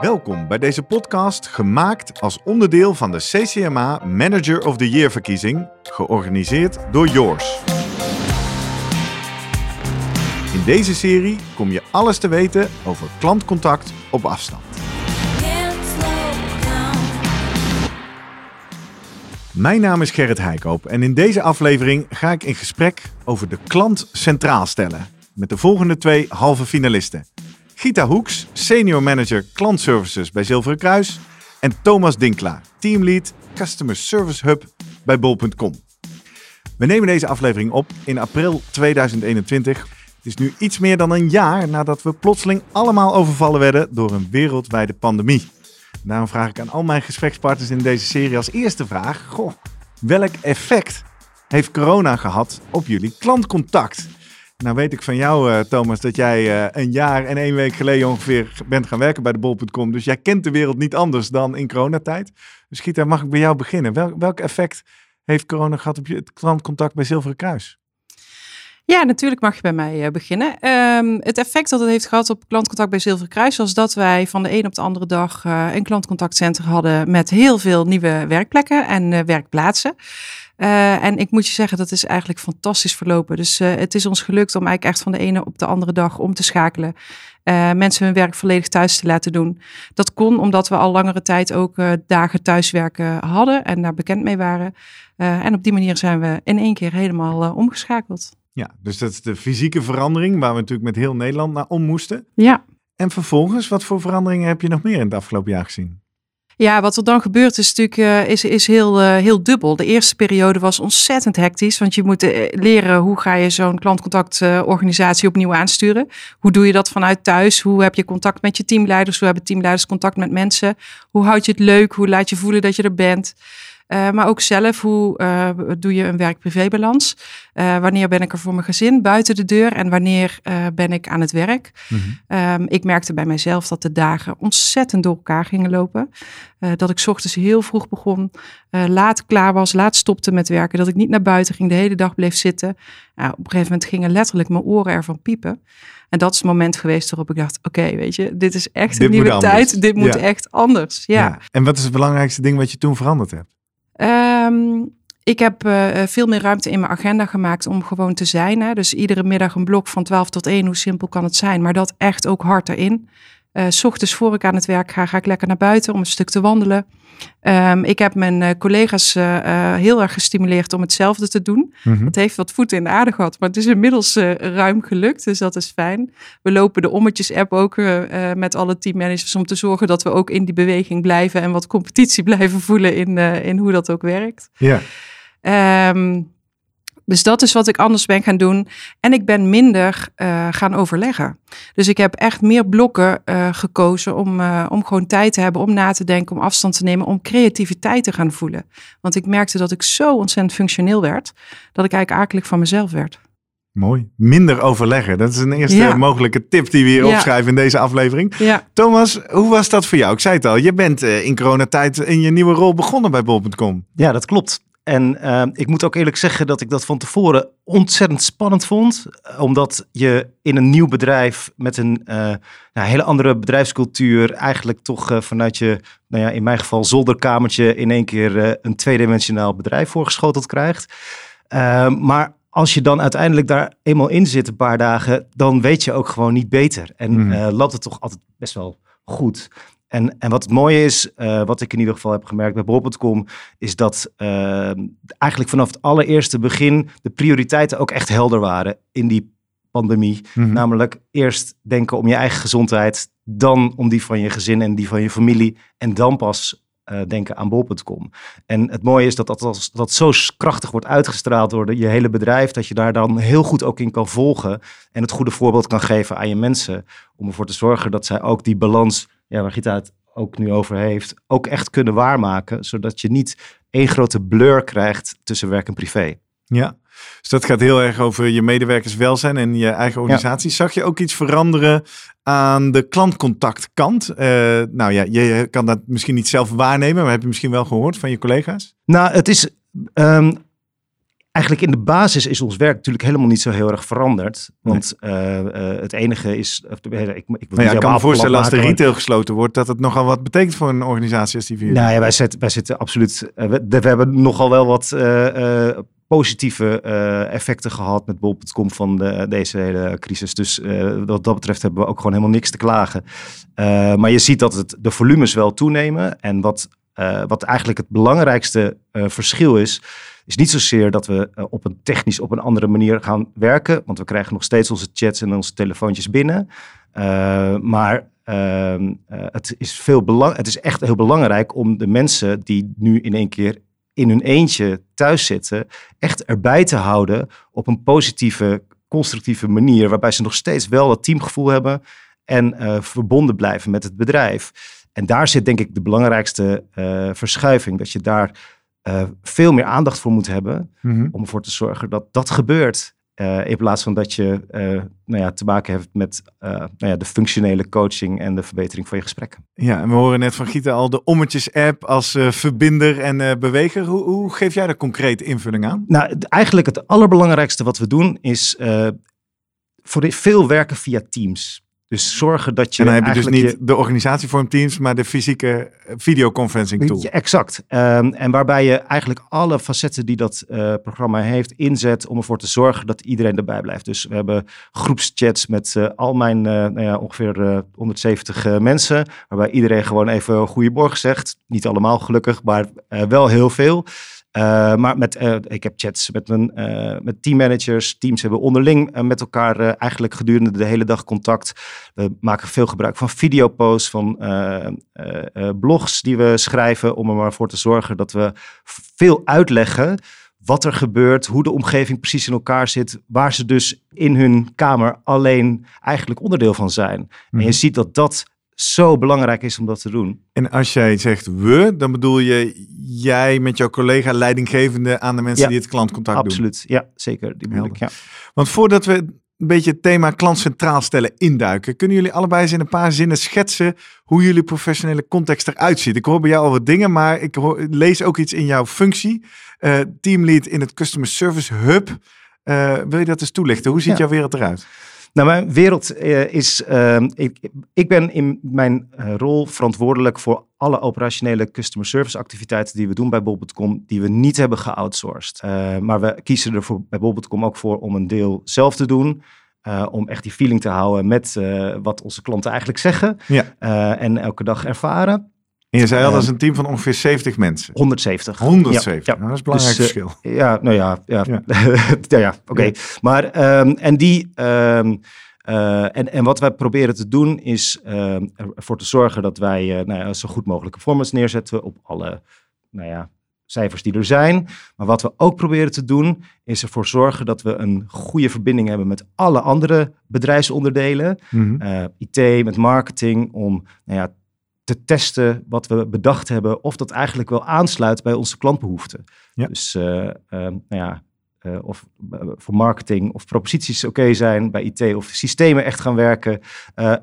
Welkom bij deze podcast, gemaakt als onderdeel van de CCMA Manager of the Year verkiezing, georganiseerd door Yours. In deze serie kom je alles te weten over klantcontact op afstand. Mijn naam is Gerrit Heikoop en in deze aflevering ga ik in gesprek over de klant centraal stellen. Met de volgende twee halve finalisten. Gita Hoeks, senior manager klantservices bij Zilveren Kruis. En Thomas Dinkla, teamlead Customer Service Hub bij bol.com. We nemen deze aflevering op in april 2021. Het is nu iets meer dan een jaar nadat we plotseling allemaal overvallen werden door een wereldwijde pandemie. Daarom vraag ik aan al mijn gesprekspartners in deze serie als eerste vraag: goh, welk effect heeft corona gehad op jullie klantcontact? Nou weet ik van jou, uh, Thomas, dat jij uh, een jaar en één week geleden ongeveer bent gaan werken bij de bol.com. Dus jij kent de wereld niet anders dan in coronatijd. Dus Gita, mag ik bij jou beginnen? Wel, welk effect heeft corona gehad op je klantcontact bij Zilveren Kruis? Ja, natuurlijk mag je bij mij uh, beginnen. Um, het effect dat het heeft gehad op klantcontact bij Zilveren Kruis was dat wij van de een op de andere dag uh, een klantcontactcentrum hadden met heel veel nieuwe werkplekken en uh, werkplaatsen. En ik moet je zeggen, dat is eigenlijk fantastisch verlopen. Dus het is ons gelukt om eigenlijk echt van de ene op de andere dag om te schakelen. Mensen hun werk volledig thuis te laten doen. Dat kon omdat we al langere tijd ook dagen thuiswerken hadden en daar bekend mee waren. en op die manier zijn we in één keer helemaal omgeschakeld. Ja, dus dat is de fysieke verandering waar we natuurlijk met heel Nederland naar om moesten. Ja. En vervolgens, wat voor veranderingen heb je nog meer in het afgelopen jaar gezien? Ja, wat er dan gebeurt is natuurlijk uh, is, is heel, uh, heel dubbel. De eerste periode was ontzettend hectisch, want je moet uh, leren hoe ga je zo'n klantcontactorganisatie opnieuw aansturen. Hoe doe je dat vanuit thuis? Hoe heb je contact met je teamleiders? Hoe hebben teamleiders contact met mensen? Hoe houd je het leuk? Hoe laat je voelen dat je er bent? Uh, maar ook zelf, hoe uh, doe je een werk-privébalans? Uh, wanneer ben ik er voor mijn gezin buiten de deur en wanneer ben ik aan het werk? Mm-hmm. Um, ik merkte bij mijzelf dat de dagen ontzettend door elkaar gingen lopen. dat ik ochtends heel vroeg begon, laat klaar was, laat stopte met werken. Dat ik niet naar buiten ging, de hele dag bleef zitten. op een gegeven moment gingen letterlijk mijn oren ervan piepen. En dat is het moment geweest waarop ik dacht: oké, weet je, dit is echt dit een nieuwe tijd. Dit moet ja. echt anders. Ja. ja. En wat is het belangrijkste ding wat je toen veranderd hebt? Um, ik heb uh, veel meer ruimte in mijn agenda gemaakt om gewoon te zijn. Hè. Dus iedere middag een blok van 12 tot 1, hoe simpel kan het zijn? Maar dat echt ook hard erin. Uh, s ochtends voor ik aan het werk ga, ga ik lekker naar buiten om een stuk te wandelen. Um, ik heb mijn uh, collega's uh, uh, heel erg gestimuleerd om hetzelfde te doen. Mm-hmm. Dat heeft wat voeten in de aarde gehad, maar het is inmiddels ruim gelukt, dus dat is fijn. We lopen de Ommetjes-app ook met alle teammanagers om te zorgen dat we ook in die beweging blijven en wat competitie blijven voelen in, in hoe dat ook werkt. Ja. Um, dus dat is wat ik anders ben gaan doen. En ik ben minder uh, gaan overleggen. Dus ik heb echt meer blokken uh, gekozen om, uh, om gewoon tijd te hebben, om na te denken, om afstand te nemen, om creativiteit te gaan voelen. Want ik merkte dat ik zo ontzettend functioneel werd, dat ik eigenlijk akelig van mezelf werd. Mooi. Minder overleggen. Dat is een eerste ja. mogelijke tip die we hier ja. opschrijven in deze aflevering. Ja. Thomas, hoe was dat voor jou? Ik zei het al, je bent in coronatijd in je nieuwe rol begonnen bij bol.com. Ja, dat klopt. En uh, ik moet ook eerlijk zeggen dat ik dat van tevoren ontzettend spannend vond. Omdat je in een nieuw bedrijf met een uh, nou, hele andere bedrijfscultuur eigenlijk toch uh, vanuit je, nou ja, in mijn geval zolderkamertje in één keer een tweedimensionaal bedrijf voorgeschoteld krijgt. Ehm, maar als je dan uiteindelijk daar eenmaal in zit een paar dagen, dan weet je ook gewoon niet beter. En mm. loopt het toch altijd best wel goed. En, en wat het mooie is, uh, wat ik in ieder geval heb gemerkt bij bol.com, is dat uh, eigenlijk vanaf het allereerste begin de prioriteiten ook echt helder waren in die pandemie. Mm-hmm. Namelijk eerst denken om je eigen gezondheid, dan om die van je gezin en die van je familie en dan pas uh, denken aan bol.com. En het mooie is dat dat, zo krachtig wordt uitgestraald door de, je hele bedrijf, dat je daar dan heel goed ook in kan volgen en het goede voorbeeld kan geven aan je mensen, om ervoor te zorgen dat zij ook die balans ja, waar Gita het ook nu over heeft, ook echt kunnen waarmaken, zodat je niet één grote blur krijgt tussen werk en privé. Ja, dus dat gaat heel erg over je medewerkers welzijn en je eigen organisatie. Ja. Zag je ook iets veranderen aan de klantcontactkant? Uh, nou ja, je kan dat misschien niet zelf waarnemen, maar heb je misschien wel gehoord van je collega's? Nou, het is um, eigenlijk in de basis is ons werk natuurlijk helemaal niet zo heel erg veranderd. Want uh, uh, het enige is. ik, ik, ik, nou ja, ik kan me voorstellen als de retail gesloten wordt, dat het nogal wat betekent voor een organisatie als die vier. Nou ja, wij zitten, wij zitten absoluut. Uh, we, we, hebben nogal wel wat positieve effecten gehad met bol.com van de, deze hele crisis. Dus wat dat betreft hebben we ook gewoon helemaal niks te klagen. maar je ziet dat het, de volumes wel toenemen. En wat, wat eigenlijk het belangrijkste verschil is is niet zozeer dat we uh, op een technisch op een andere manier gaan werken, want we krijgen nog steeds onze chats en onze telefoontjes binnen. Uh, maar uh, het, is veel belang het is echt heel belangrijk om de mensen die nu in één keer in hun eentje thuis zitten, echt erbij te houden op een positieve, constructieve manier, waarbij ze nog steeds wel dat teamgevoel hebben en verbonden blijven met het bedrijf. En daar zit denk ik de belangrijkste verschuiving, dat je daar uh, veel meer aandacht voor moet hebben. Mhm. Om ervoor te zorgen dat dat gebeurt. Uh, in plaats van dat je uh, nou ja, te maken hebt met nou ja, de functionele coaching en de verbetering van je gesprekken. Ja, en we horen net van Gita al de ommetjes-app als verbinder en beweger. Hoe, hoe, geef jij daar concrete invulling aan? Nou, eigenlijk het allerbelangrijkste wat we doen is voor veel werken via Teams. Dus zorgen dat je. En dan heb je dus niet de organisatievorm Teams, maar de fysieke videoconferencing tool. Exact. Um, en waarbij je eigenlijk alle facetten die dat uh, programma heeft inzet om ervoor te zorgen dat iedereen erbij blijft. Dus we hebben groepschats met uh, al mijn uh, nou ja, ongeveer 170 mensen, waarbij iedereen gewoon even goede zegt. Niet allemaal gelukkig, maar wel heel veel. Uh, maar met, uh, ik heb chats met mijn uh, met teammanagers. Teams hebben onderling met elkaar eigenlijk gedurende de hele dag contact. We maken veel gebruik van videoposts, van blogs die we schrijven. Om er maar voor te zorgen dat we veel uitleggen wat er gebeurt, hoe de omgeving precies in elkaar zit, waar ze dus in hun kamer alleen eigenlijk onderdeel van zijn. En je mhm. ziet dat dat zo belangrijk is om dat te doen. En als jij zegt we, dan bedoel je jij met jouw collega leidinggevende aan de mensen die het klantcontact absoluut. doen? Absoluut, ja, zeker. Die bedoel ik, ja. Want voordat we een beetje het thema klant centraal stellen induiken, kunnen jullie allebei eens in een paar zinnen schetsen hoe jullie professionele context eruit ziet? Ik hoor bij jou al wat dingen, maar ik hoor, lees ook iets in jouw functie. Uh, teamlead in het Customer Service Hub. Uh, wil je dat eens toelichten? Hoe ziet jouw wereld eruit? Nou, mijn wereld uh, is. Uh, ik, ik, ben in mijn uh, rol verantwoordelijk voor alle operationele customer service activiteiten die we doen bij bol.com, die we niet hebben geoutsourced. Eh, maar we kiezen er voor, bij bol.com ook voor om een deel zelf te doen. om echt die feeling te houden met wat onze klanten eigenlijk zeggen. Ja. en elke dag ervaren. En je zei al, dat is een team van ongeveer 70 mensen. 170. 170, ja, Nou, dat is een belangrijk dus, verschil. ja, nou ja, ja, ja. ja, ja oké. Maar, um, en die... Um, uh, en, en wat wij proberen te doen is uh, ervoor te zorgen dat wij uh, nou ja, zo goed mogelijke performance neerzetten op alle nou ja, cijfers die er zijn. Maar wat we ook proberen te doen is ervoor zorgen dat we een goede verbinding hebben met alle andere bedrijfsonderdelen. Mm -hmm. IT, met marketing, om nou ja, te testen wat we bedacht hebben, of dat eigenlijk wel aansluit bij onze klantbehoeften. Dus uh, uh, nou ja, uh, of voor marketing of proposities oké zijn bij IT of systemen echt gaan werken.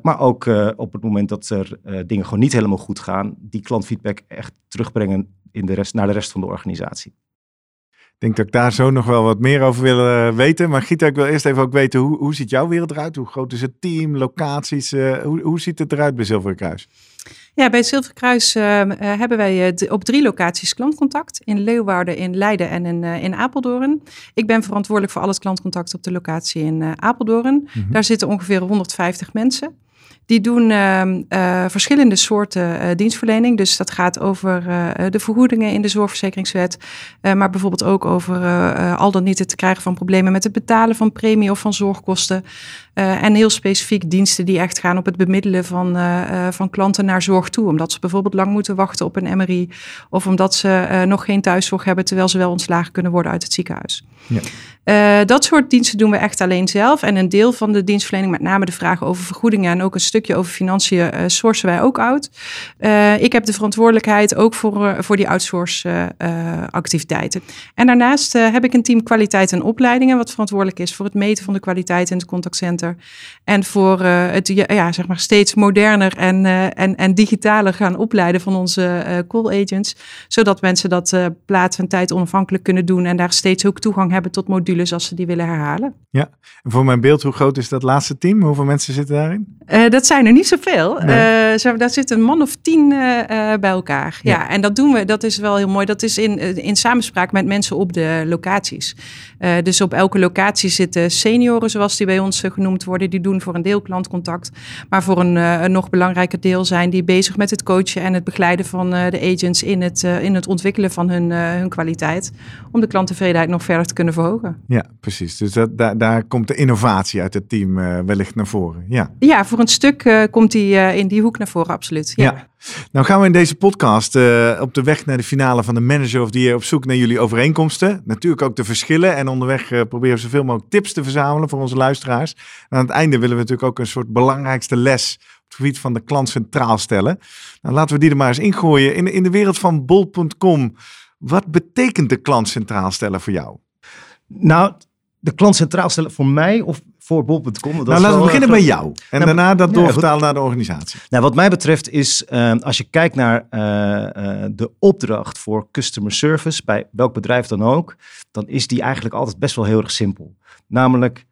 maar ook op het moment dat er dingen gewoon niet helemaal goed gaan, die klantfeedback echt terugbrengen in de rest, naar de rest van de organisatie. Ik denk dat ik daar zo nog wel wat meer over wil weten. Maar Gita, ik wil eerst even ook weten, hoe, hoe ziet jouw wereld eruit? Hoe groot is het team, locaties? hoe, hoe ziet het eruit bij Zilveren Kruis? Ja, bij het Zilverkruis uh, hebben wij uh, op drie locaties klantcontact. In Leeuwarden, in Leiden en in, uh, in Apeldoorn. Ik ben verantwoordelijk voor al het klantcontact op de locatie in Apeldoorn. Mm -hmm. Daar zitten ongeveer 150 mensen. Die doen uh, uh, verschillende soorten uh, dienstverlening. Dus dat gaat over de vergoedingen in de zorgverzekeringswet. maar bijvoorbeeld ook over al dan niet het krijgen van problemen met het betalen van premie of van zorgkosten. En heel specifiek diensten die echt gaan op het bemiddelen van, van klanten naar zorg toe. Omdat ze bijvoorbeeld lang moeten wachten op een MRI. Of omdat ze nog geen thuiszorg hebben terwijl ze wel ontslagen kunnen worden uit het ziekenhuis. Ja. Dat soort diensten doen we echt alleen zelf. En een deel van de dienstverlening, met name de vragen over vergoedingen en ook een stukje over financiën, sourcen wij ook uit. Ik heb de verantwoordelijkheid ook voor, voor die outsource activiteiten. En daarnaast heb ik een team kwaliteit en opleidingen, wat verantwoordelijk is voor het meten van de kwaliteit in het En voor het ja, zeg maar steeds moderner en, en, en digitaler gaan opleiden van onze call agents. Zodat mensen dat plaats en tijd onafhankelijk kunnen doen en daar steeds ook toegang hebben tot modules als ze die willen herhalen. Ja, en voor mijn beeld, hoe groot is dat laatste team? Hoeveel mensen zitten daarin? Dat zijn er niet zoveel. Nee. Daar zitten een man of tien bij elkaar. Ja. ja. en dat doen we. Dat is wel heel mooi. Dat is in, in samenspraak met mensen op de locaties. dus op elke locatie zitten senioren, zoals die bij ons genoemd worden. Die doen voor een deel klantcontact. Maar voor een, een, nog belangrijker deel zijn die bezig met het coachen en het begeleiden van de agents in het, in het ontwikkelen van hun, hun kwaliteit. Om de klanttevredenheid nog verder te kunnen verhogen. Ja, precies. Dus dat, daar, daar komt de innovatie uit het team wellicht naar voren. Ja, ja voor een stuk komt die in die hoek naar voren, absoluut. Ja. ja. Nou gaan we in deze podcast op de weg naar de finale van de Manager of the Year op zoek naar jullie overeenkomsten. Natuurlijk ook de verschillen en onderweg proberen we zoveel mogelijk tips te verzamelen voor onze luisteraars. En aan het einde willen we natuurlijk ook een soort belangrijkste les op het gebied van de klant centraal stellen. Nou, laten we die er maar eens ingooien. In, in de wereld van bol.com, wat betekent de klant centraal stellen voor jou? Nou, de klant centraal stellen voor mij of voor bol.com? Nou, laten we beginnen bij jou. En nou, daarna dat doorvertalen naar de organisatie. Nou, wat mij betreft is, uh, als je kijkt naar uh, uh, de opdracht voor customer service, bij welk bedrijf dan ook, dan is die eigenlijk altijd best wel heel erg simpel. Namelijk,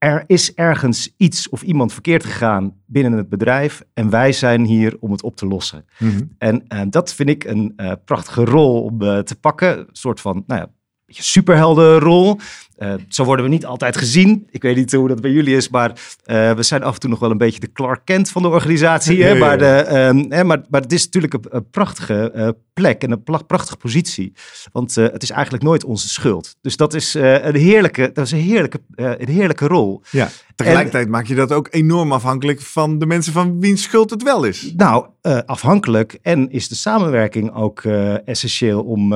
er is ergens iets of iemand verkeerd gegaan binnen het bedrijf en wij zijn hier om het op te lossen. Mm -hmm. En dat vind ik een prachtige rol om te pakken. Een soort van, nou ja, superheldenrol. Uh, zo worden we niet altijd gezien. Ik weet niet hoe dat bij jullie is, maar uh, we zijn af en toe nog wel een beetje de Clark Kent van de organisatie. Hè? Maar, de, um, hè, maar, maar het is natuurlijk een, een prachtige uh, plek en een prachtige positie. Want het is eigenlijk nooit onze schuld. Dus dat is, een, heerlijke, dat is een, heerlijke, een heerlijke rol. Ja, tegelijkertijd en, maak je dat ook enorm afhankelijk van de mensen van wiens schuld het wel is. Nou, afhankelijk en is de samenwerking ook essentieel om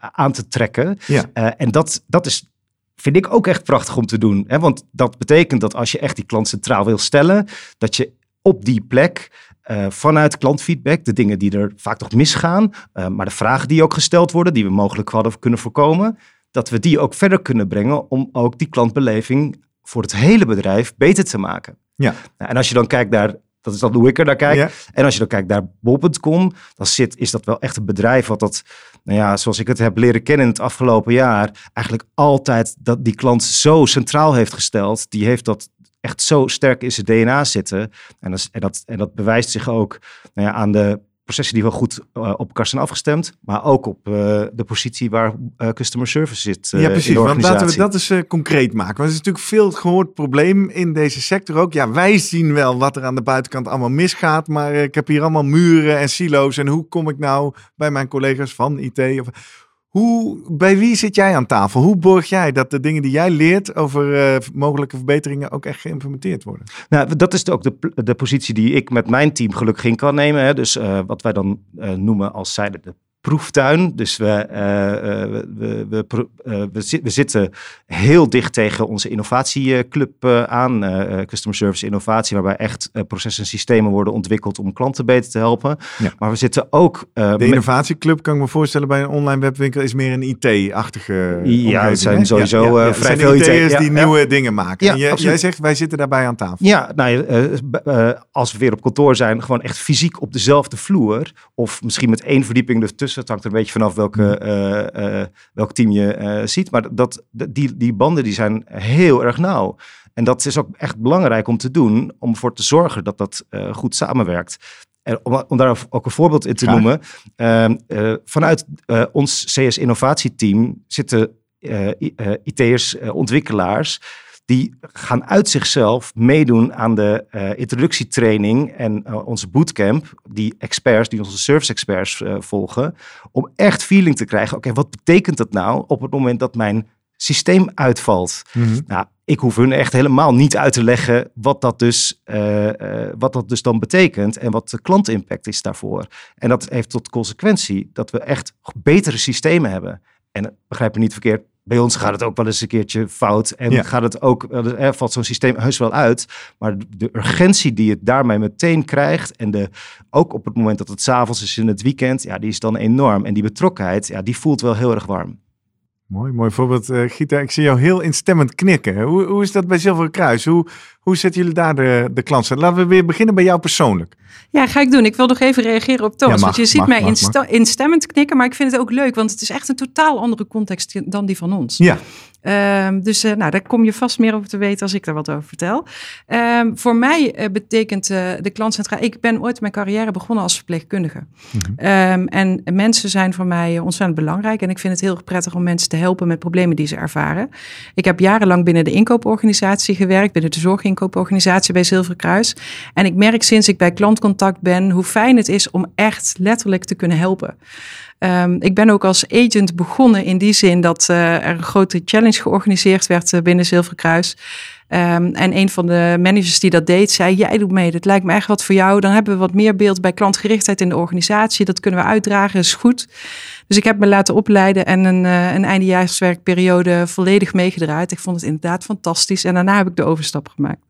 aan te trekken. Ja. en dat, dat is vind ik ook echt prachtig om te doen. Hè? Want dat betekent dat als je echt die klant centraal wil stellen, dat je op die plek uh, vanuit klantfeedback, de dingen die er vaak toch misgaan, uh, maar de vragen die ook gesteld worden, die we mogelijk hadden kunnen voorkomen, dat we die ook verder kunnen brengen om ook die klantbeleving voor het hele bedrijf beter te maken. Ja. Nou, en als je dan kijkt naar dat is dan hoe ik er naar kijk. En als je dan kijkt naar bol.com, dan zit, is dat wel echt een bedrijf wat dat, nou ja, zoals ik het heb leren kennen in het afgelopen jaar, eigenlijk altijd dat die klant zo centraal heeft gesteld. Die heeft dat echt zo sterk in zijn DNA zitten. En dat, en dat, en dat bewijst zich ook nou ja, aan de processen die wel goed uh, op elkaar zijn afgestemd, maar ook op uh, de positie waar uh, customer service zit. ja, precies. want laten we dat eens concreet maken. Want het is natuurlijk veel gehoord probleem in deze sector ook. Ja, wij zien wel wat er aan de buitenkant allemaal misgaat, maar ik heb hier allemaal muren en silo's. En hoe kom ik nou bij mijn collega's van IT? Of, hoe, bij wie zit jij aan tafel? Hoe borg jij dat de dingen die jij leert over uh, mogelijke verbeteringen ook echt geïmplementeerd worden? Nou, dat is ook de, de positie die ik met mijn team gelukkig in kan nemen. Hè. Dus uh, wat wij dan uh, noemen als zijde de proeftuin. Dus we, uh, we, we, we, we, zitten heel dicht tegen onze innovatieclub aan, Customer Service Innovatie, waarbij echt processen en systemen worden ontwikkeld om klanten beter te helpen. Ja. Maar we zitten ook. de innovatieclub kan ik me voorstellen bij een online webwinkel is meer een IT-achtige. Ja, het zijn sowieso ja, ja, vrij veel IT'ers die nieuwe dingen maken. en jij, jij, zegt wij zitten daarbij aan tafel. Ja, nou, als we weer op kantoor zijn, gewoon echt fysiek op dezelfde vloer, of misschien met één verdieping ertussen het hangt er een beetje vanaf welke, uh, uh, welk team je uh, ziet. Maar dat, die, die banden die zijn heel erg nauw. En dat is ook echt belangrijk om te doen, om ervoor te zorgen dat dat goed samenwerkt. En om, om, daar ook een voorbeeld in te noemen. Ehm, vanuit ons CS Innovatieteam zitten IT'ers, ontwikkelaars die gaan uit zichzelf meedoen aan de uh, introductietraining en uh, onze bootcamp, die experts, die onze service experts uh, volgen, om echt feeling te krijgen, oké, wat betekent dat nou op het moment dat mijn systeem uitvalt? Mm -hmm. Nou, ik hoef hun echt helemaal niet uit te leggen wat dat dus, wat dat dus dan betekent en wat de klantimpact is daarvoor. En dat heeft tot consequentie dat we echt betere systemen hebben. En begrijp me niet verkeerd, bij ons gaat het ook wel eens een keertje fout. En Ja. gaat het ook, eh, valt zo'n systeem heus wel uit. Maar de urgentie die het daarmee meteen krijgt. En de, ook op het moment dat het s'avonds is in het weekend. Ja, die is dan enorm. En die betrokkenheid, ja, die voelt wel heel erg warm. Mooi, mooi voorbeeld. Eh, Gita, ik zie jou heel instemmend knikken. Hoe, hoe is dat bij Zilveren Kruis? Hoe, hoe zetten jullie daar de, de klant? Laten we weer beginnen bij jou persoonlijk. Ja, ga ik doen. Ik wil nog even reageren op Thomas. Ja, mag, want je ziet mag, mij mag, insta- instemmend knikken, maar ik vind het ook leuk, want het is echt een totaal andere context dan die van ons. Ja, Ehm, dus eh, nou, daar kom je vast meer over te weten als ik daar wat over vertel. Ehm, voor mij eh, betekent eh, de klantcentraal... Ik ben ooit mijn carrière begonnen als verpleegkundige. Ehm, en mensen zijn voor mij ontzettend belangrijk. En ik vind het heel erg prettig om mensen te helpen met problemen die ze ervaren. Ik heb jarenlang binnen de inkooporganisatie gewerkt. Binnen de zorginkooporganisatie bij Zilveren Kruis. En ik merk sinds ik bij klantcontact ben... hoe fijn het is om echt letterlijk te kunnen helpen. Ehm, ik ben ook als agent begonnen in die zin dat eh, er een grote challenge georganiseerd werd eh, binnen Zilveren Kruis. Ehm, en een van de managers die dat deed, zei: Jij doet mee, dat lijkt me echt wat voor jou. Dan hebben we wat meer beeld bij klantgerichtheid in de organisatie. Dat kunnen we uitdragen, is goed. Dus ik heb me laten opleiden en een, eh, een eindejaarswerkperiode volledig meegedraaid. Ik vond het inderdaad fantastisch. En daarna heb ik de overstap gemaakt.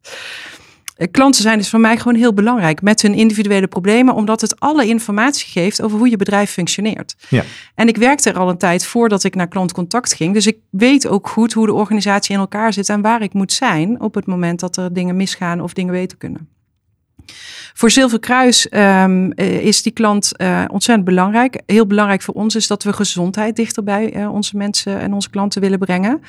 Eh, Klanten zijn dus voor mij gewoon heel belangrijk met hun individuele problemen, omdat het alle informatie geeft over hoe je bedrijf functioneert. Ja. En ik werkte er al een tijd voordat ik naar klantcontact ging, dus ik weet ook goed hoe de organisatie in elkaar zit en waar ik moet zijn op het moment dat er dingen misgaan of dingen beter kunnen. Voor Zilveren Kruis ehm, eh, is die klant eh, ontzettend belangrijk. Heel belangrijk voor ons is dat we gezondheid dichter bij eh, onze mensen en onze klanten willen brengen.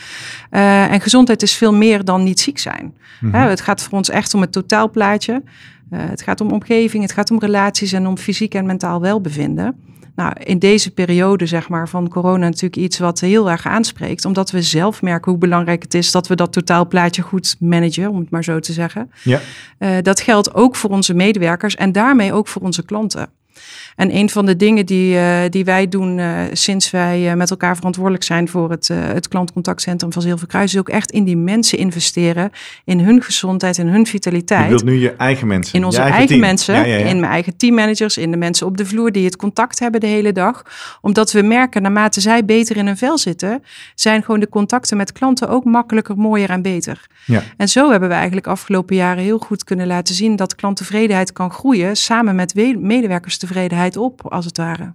En gezondheid is veel meer dan niet ziek zijn. Mhm. Het gaat voor ons echt om het totaalplaatje. Het gaat om omgeving, het gaat om relaties en om fysiek en mentaal welbevinden. Nou, in deze periode zeg maar, van corona natuurlijk iets wat heel erg aanspreekt. Omdat we zelf merken hoe belangrijk het is dat we dat totaalplaatje goed managen, om het maar zo te zeggen. ja. Eh, dat geldt ook voor onze medewerkers en daarmee ook voor onze klanten. En een van de dingen die, eh, die wij doen eh, sinds wij eh, met elkaar verantwoordelijk zijn voor het, het klantcontactcentrum van Zilveren Kruis, is ook echt in die mensen investeren, in hun gezondheid en hun Je vitaliteit. wilt nu je eigen mensen. In je onze eigen, mensen, Ja, ja, ja. in mijn eigen teammanagers, in de mensen op de vloer die het contact hebben de hele dag. Omdat we merken, naarmate zij beter in hun vel zitten, zijn gewoon de contacten met klanten ook makkelijker, mooier en beter. Ja. En zo hebben we eigenlijk afgelopen jaren heel goed kunnen laten zien dat klanttevredenheid kan groeien samen met we- medewerkerstevredenheid op, als het ware.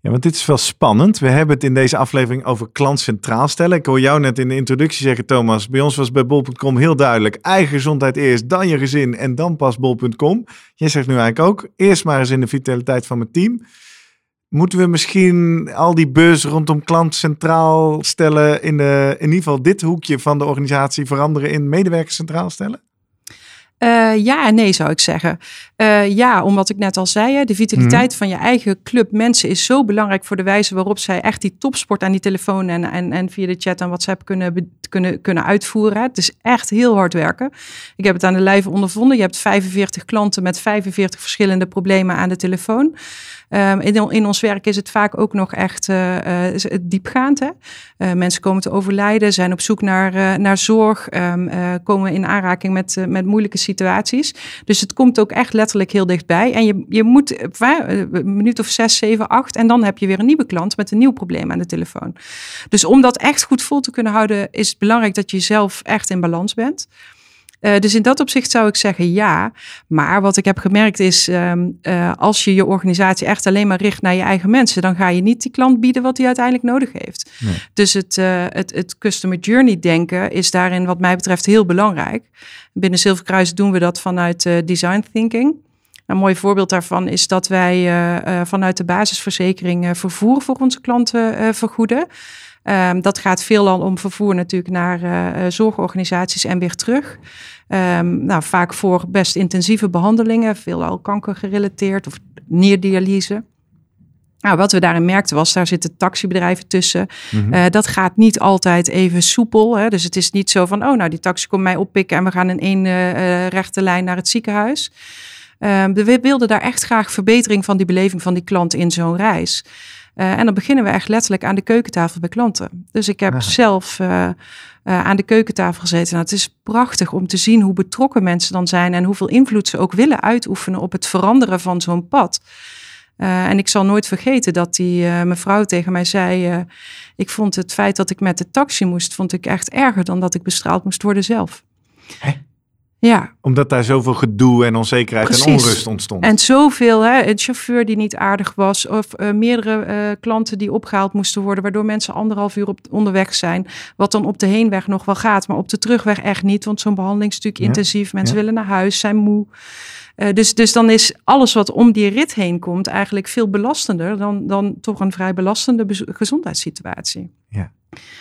Ja, want dit is wel spannend. We hebben het in deze aflevering over klant centraal stellen. Ik hoor jou net in de introductie zeggen, Thomas. Bij ons was bij bol.com heel duidelijk. Eigen gezondheid eerst, dan je gezin en dan pas bol.com. Jij zegt nu eigenlijk ook, eerst maar eens in de vitaliteit van mijn team. Moeten we misschien al die buzz rondom klant centraal stellen... in, de, in ieder geval dit hoekje van de organisatie veranderen in medewerkers centraal stellen? Eh, ja en nee zou ik zeggen. Eh, ja, omdat ik net al zei, hè, de vitaliteit van je eigen club mensen is zo belangrijk voor de wijze waarop zij echt die topsport aan die telefoon en, en, en via de chat en WhatsApp kunnen, kunnen, kunnen uitvoeren. Het is echt heel hard werken. Ik heb het aan de lijve ondervonden. Je hebt 45 klanten met 45 verschillende problemen aan de telefoon. Ehm, in, in ons werk is het vaak ook nog echt is het diepgaand. Hè? Mensen komen te overlijden, zijn op zoek naar, naar zorg, ehm, eh, komen in aanraking met, met moeilijke situaties. Dus het komt ook echt letterlijk heel dichtbij. En je, je moet eh, eh, een minuut of zes, zeven, acht en dan heb je weer een nieuwe klant met een nieuw probleem aan de telefoon. Dus om dat echt goed vol te kunnen houden, is het belangrijk dat je zelf echt in balans bent. Eh, dus in dat opzicht zou ik zeggen ja. Maar wat ik heb gemerkt is, ehm, eh, als je je organisatie echt alleen maar richt naar je eigen mensen, dan ga je niet die klant bieden wat hij uiteindelijk nodig heeft. Nee. Dus het, eh, het, het customer journey denken is daarin wat mij betreft heel belangrijk. Binnen Zilverkruis doen we dat vanuit design thinking. Een mooi voorbeeld daarvan is dat wij vanuit de basisverzekering vervoer voor onze klanten vergoeden. Ehm, dat gaat veelal om vervoer natuurlijk naar eh, eh, zorgorganisaties en weer terug. Ehm, nou, vaak voor best intensieve behandelingen, veelal kanker gerelateerd of nierdialyse. Nou, wat we daarin merkten was, daar zitten taxibedrijven tussen. Eh, dat gaat niet altijd even soepel. Hè? Dus het is niet zo van, oh nou, die taxi komt mij oppikken en we gaan in één rechte lijn naar het ziekenhuis. Ehm, we wilden daar echt graag verbetering van die beleving van die klant in zo'n reis. Eh, en dan beginnen we echt letterlijk aan de keukentafel bij klanten. Dus ik heb Ah. zelf eh, eh, aan de keukentafel gezeten. Nou, het is prachtig om te zien hoe betrokken mensen dan zijn en hoeveel invloed ze ook willen uitoefenen op het veranderen van zo'n pad. En ik zal nooit vergeten dat die mevrouw tegen mij zei: Ik vond het feit dat ik met de taxi moest, vond ik echt erger dan dat ik bestraald moest worden zelf. Hè? Ja. Omdat daar zoveel gedoe en onzekerheid Precies. en onrust ontstond. En zoveel, hè, een chauffeur die niet aardig was, of uh, meerdere uh, klanten die opgehaald moesten worden, waardoor mensen anderhalf uur op, onderweg zijn. Wat dan op de heenweg nog wel gaat, maar op de terugweg echt niet, want zo'n behandeling is natuurlijk Ja. intensief. Mensen Ja. willen naar huis, zijn moe. Uh, dus, dus dan is alles wat om die rit heen komt eigenlijk veel belastender dan, dan toch een vrij belastende gezondheidssituatie. Ja.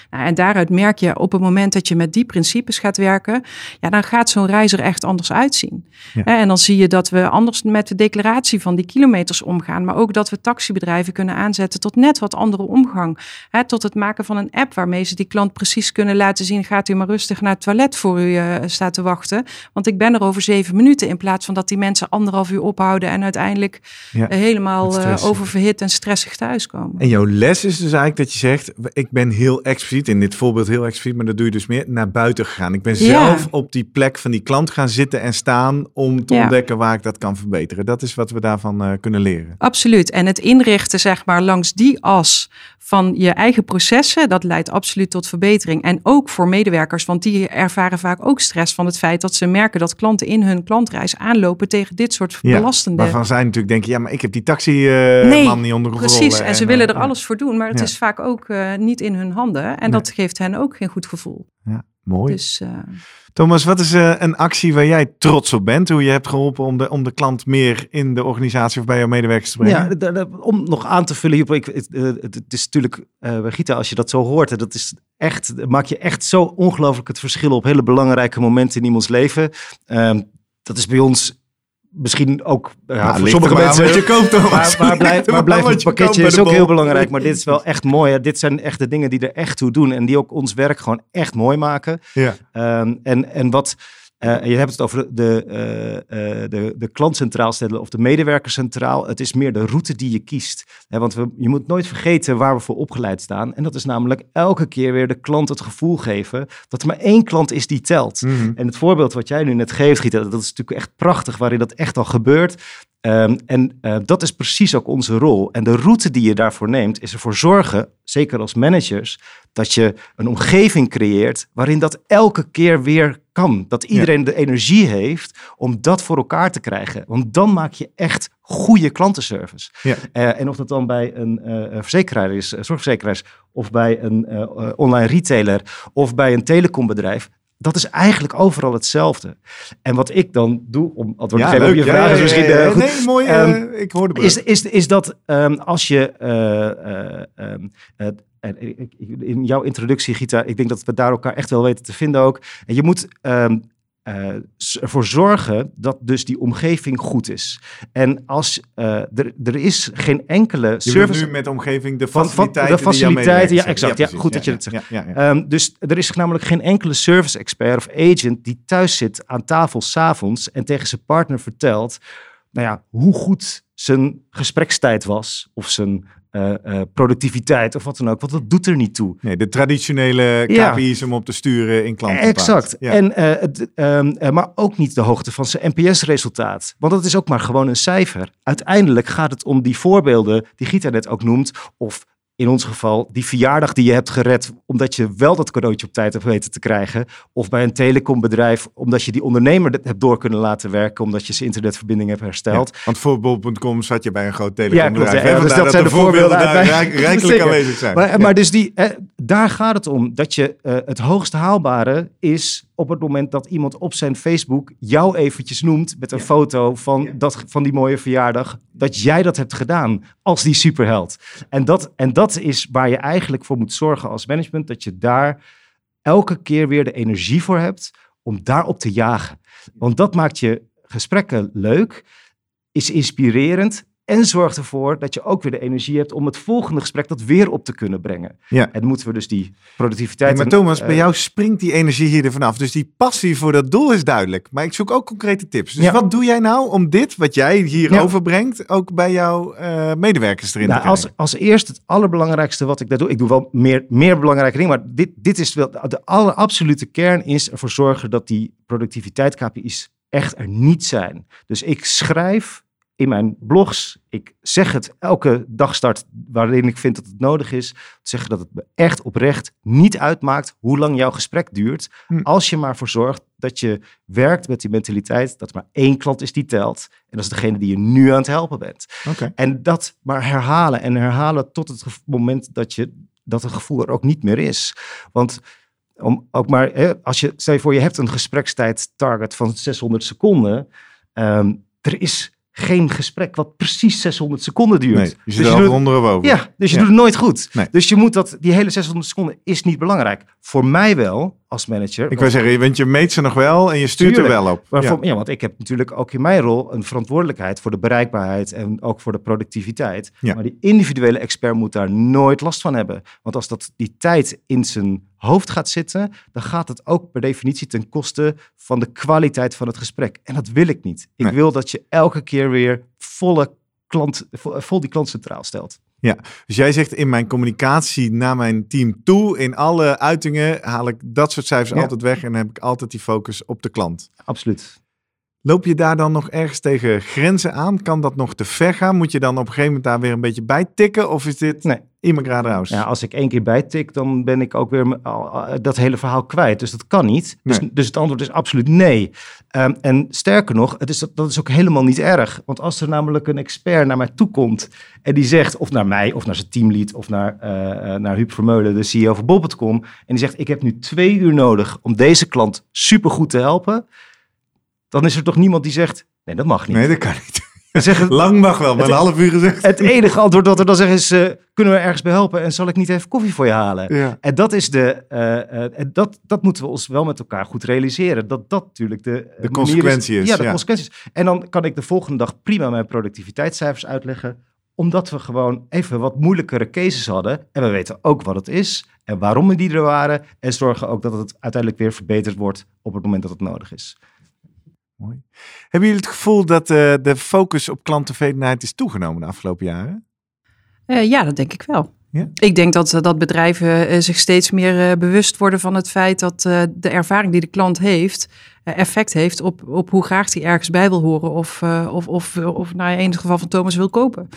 Nou, en daaruit merk je op het moment dat je met die principes gaat werken, ja, dan gaat zo'n reis er echt anders uitzien. Ja. En dan zie je dat we anders met de declaratie van die kilometers omgaan, maar ook dat we taxibedrijven kunnen aanzetten tot net wat andere omgang. Hè, tot het maken van een app waarmee ze die klant precies kunnen laten zien, gaat u maar rustig naar het toilet voor u uh, staat te wachten, want ik ben er over zeven minuten, in plaats van dat die mensen anderhalf uur ophouden en uiteindelijk Ja, uh, helemaal uh, stress. oververhit en stressig thuiskomen. En jouw les is dus eigenlijk dat je zegt, ik ben heel expliciet, in dit voorbeeld heel expliciet, maar dat doe je dus meer, naar buiten gegaan. Ik ben Ja. zelf op die plek van die klant gaan zitten en staan om te Ja. ontdekken waar ik dat kan verbeteren. Dat is wat we daarvan eh, kunnen leren. Absoluut. En het inrichten, zeg maar, langs die as van je eigen processen, dat leidt absoluut tot verbetering. En ook voor medewerkers, want die ervaren vaak ook stress van het feit dat ze merken dat klanten in hun klantreis aanlopen tegen dit soort Ja, belastende. Waarvan zij natuurlijk denken, ja, maar ik heb die taxi-man Nee, niet onder controle. Precies, en ze willen er eh, alles voor doen, maar het is vaak ook uh, niet in hun handen. En Nee. dat geeft hen ook geen goed gevoel. Ja, mooi. Dus, uh, Thomas, wat is uh, een actie waar jij trots op bent? Hoe je hebt geholpen om de, om de klant meer in de organisatie of bij jouw medewerkers te brengen? Ja, om nog aan te vullen, ik, het, het, is natuurlijk, uh, Gita, als je dat zo hoort, dat is echt, maak je echt zo ongelooflijk het verschil op hele belangrijke momenten in iemands leven. Uh, dat is bij ons misschien ook ja, nou, voor sommige mensen. Wat je koopt, Thomas. Maar, maar blijf, maar blijf het pakketje is ook heel belangrijk. Maar dit is wel echt mooi. Hè. Dit zijn echt de dingen die er echt toe doen. En die ook ons werk gewoon echt mooi maken. Ja. Um, en, en wat. Uh, je hebt het over de, uh, uh, de, de klant centraal stellen of de medewerker centraal. Het is meer de route die je kiest. Hè, want we, je moet nooit vergeten waar we voor opgeleid staan. En dat is namelijk elke keer weer de klant het gevoel geven dat er maar één klant is die telt. Mhm. En het voorbeeld wat jij nu net geeft, Gita, dat is natuurlijk echt prachtig waarin dat echt al gebeurt. Um, en uh, dat is precies ook onze rol. En de route die je daarvoor neemt, is ervoor zorgen, zeker als managers, dat je een omgeving creëert waarin dat elke keer weer kan. Dat iedereen ja. de energie heeft om dat voor elkaar te krijgen. Want dan maak je echt goede klantenservice. Ja. Uh, en of dat dan bij een uh, verzekeraar is, zorgverzekeraar is, of bij een online retailer, of bij een telecombedrijf, dat is eigenlijk overal hetzelfde. En wat ik dan doe, om antwoord te ja, geven op je ja, vraag, is misschien... ja, ja, goed, nee, mooi, um, ik hoorde het. Is, is, is dat um, als je... Uh, um, in jouw introductie, Gita, ik denk dat we daar elkaar echt wel weten te vinden ook. En je moet... Uh, ervoor zorgen dat dus die omgeving goed is. En als uh, er, er is geen enkele je service... nu met de omgeving de faciliteiten De faciliteiten, ja exact. Ja, goed ja, dat je het zegt. um, dus er is namelijk geen enkele service expert of agent die thuis zit aan tafel s'avonds en tegen zijn partner vertelt, nou ja, hoe goed zijn gesprekstijd was of zijn uh, uh, productiviteit of wat dan ook. Want dat doet er niet toe. Nee, de traditionele KPI's ja. om op te sturen in klanten. Exact. Ja. En, uh, um, maar ook niet de hoogte van zijn NPS-resultaat. Want dat is ook maar gewoon een cijfer. Uiteindelijk gaat het om die voorbeelden die Gita net ook noemt. Of in ons geval die verjaardag die je hebt gered omdat je wel dat cadeautje op tijd hebt weten te krijgen. Of bij een telecombedrijf omdat je die ondernemer hebt door kunnen laten werken omdat je zijn internetverbinding hebt hersteld. Ja, want voor bol.com zat je bij een groot telecombedrijf. Ja, klopt, ja, dus dat zijn de voorbeelden daar rijk, rijkelijk aanwezig zijn. Maar, maar dus die, daar gaat het om dat je uh, het hoogst haalbare is op het moment dat iemand op zijn Facebook jou eventjes noemt met een ja. foto van, ja. dat, van die mooie verjaardag, dat jij dat hebt gedaan als die superheld. En dat, en dat is waar je eigenlijk voor moet zorgen als management, dat je daar elke keer weer de energie voor hebt om daarop te jagen. Want dat maakt je gesprekken leuk, is inspirerend en zorgt ervoor dat je ook weer de energie hebt om het volgende gesprek dat weer op te kunnen brengen. Ja. En moeten we dus die productiviteit... Hey, maar Thomas, uh, bij jou springt die energie hier ervan af. Dus die passie voor dat doel is duidelijk. Maar ik zoek ook concrete tips. Dus ja. wat doe jij nou om dit, wat jij hier ja. overbrengt, ook bij jouw uh, medewerkers erin nou, te krijgen? Als, als eerst het allerbelangrijkste wat ik daar doe. Ik doe wel meer, meer belangrijke dingen, maar dit, dit is wel de aller, absolute kern is ervoor zorgen dat die productiviteit KPI's echt er niet zijn. Dus ik schrijf in mijn blogs. Ik zeg het elke dagstart waarin ik vind dat het nodig is. Zeggen dat het me echt oprecht niet uitmaakt hoe lang jouw gesprek duurt. Hm. Als je maar voor zorgt dat je werkt met die mentaliteit dat er maar één klant is die telt. En dat is degene die je nu aan het helpen bent. En dat maar herhalen en herhalen tot het moment dat, je, dat het gevoel er ook niet meer is. Want om ook maar, hè, als je, stel je voor, je hebt een gesprekstijd target van 600 seconden. Ehm, er is geen gesprek wat precies 600 seconden duurt. Nee, je Dus zit je er doet- onder of over. ja, dus je Ja. doet het nooit goed. Nee. Dus je moet dat, die hele 600 seconden is niet belangrijk. Voor mij wel, als manager. Ik wil zeggen, want je meet ze nog wel en je stuurt Tuurlijk. er wel op. Ja. voor- ja, want ik heb natuurlijk ook in mijn rol een verantwoordelijkheid voor de bereikbaarheid en ook voor de productiviteit. Ja. Maar die individuele expert moet daar nooit last van hebben. Want als dat die tijd in zijn hoofd gaat zitten, dan gaat het ook per definitie ten koste van de kwaliteit van het gesprek. En dat wil ik niet. Ik Nee. wil dat je elke keer weer volle klant, vo- vol die klant centraal stelt. Dus jij zegt in mijn communicatie naar mijn team toe, in alle uitingen haal ik dat soort cijfers Ja. altijd weg en heb ik altijd die focus op de klant. Absoluut. Loop je daar dan nog ergens tegen grenzen aan? Kan dat nog te ver gaan? Moet je dan op een gegeven moment daar weer een beetje bij tikken? Of is dit Nee. Ja, als ik één keer bijtik, dan ben ik ook weer al- dat hele verhaal kwijt. Dus dat kan niet. Dus, Nee. dus het antwoord is absoluut nee. Ehm, en sterker nog, het is, dat is ook helemaal niet erg. Want als er namelijk een expert naar mij toe komt en die zegt, of naar mij, of naar zijn teamlead, of naar, eh eh, naar Huub Vermeulen, de CEO van Bob.com, en die zegt, ik heb nu twee uur nodig om deze klant supergoed te helpen, dan is er toch niemand die zegt, nee, dat mag niet. Nee, dat kan niet. Dan zeggen, Lang mag wel, maar een half uur gezegd. het enige antwoord dat er dan zeggen is, eh, kunnen we ergens bij helpen en zal ik niet even koffie voor je halen? Ja. En dat is de, en dat, dat moeten we ons wel met elkaar goed realiseren. Dat dat natuurlijk de, manier consequentie is, Ja, de ja. consequentie is. En dan kan ik de volgende dag prima mijn productiviteitscijfers uitleggen. Omdat we gewoon even wat moeilijkere cases hadden. En we weten ook wat het is en waarom we die er waren. En zorgen ook dat het uiteindelijk weer verbeterd wordt op het moment dat het nodig is. Mooi. Hebben jullie het gevoel dat eh, de focus op klanttevredenheid is toegenomen de afgelopen jaren? Eh, ja, dat denk ik wel. Ja? Ik denk dat, eh, dat bedrijven zich steeds meer bewust worden van het feit dat de ervaring die de klant heeft, effect heeft op, op hoe graag hij ergens bij wil horen of, eh, of, of, of nou, in het geval van Thomas wil kopen.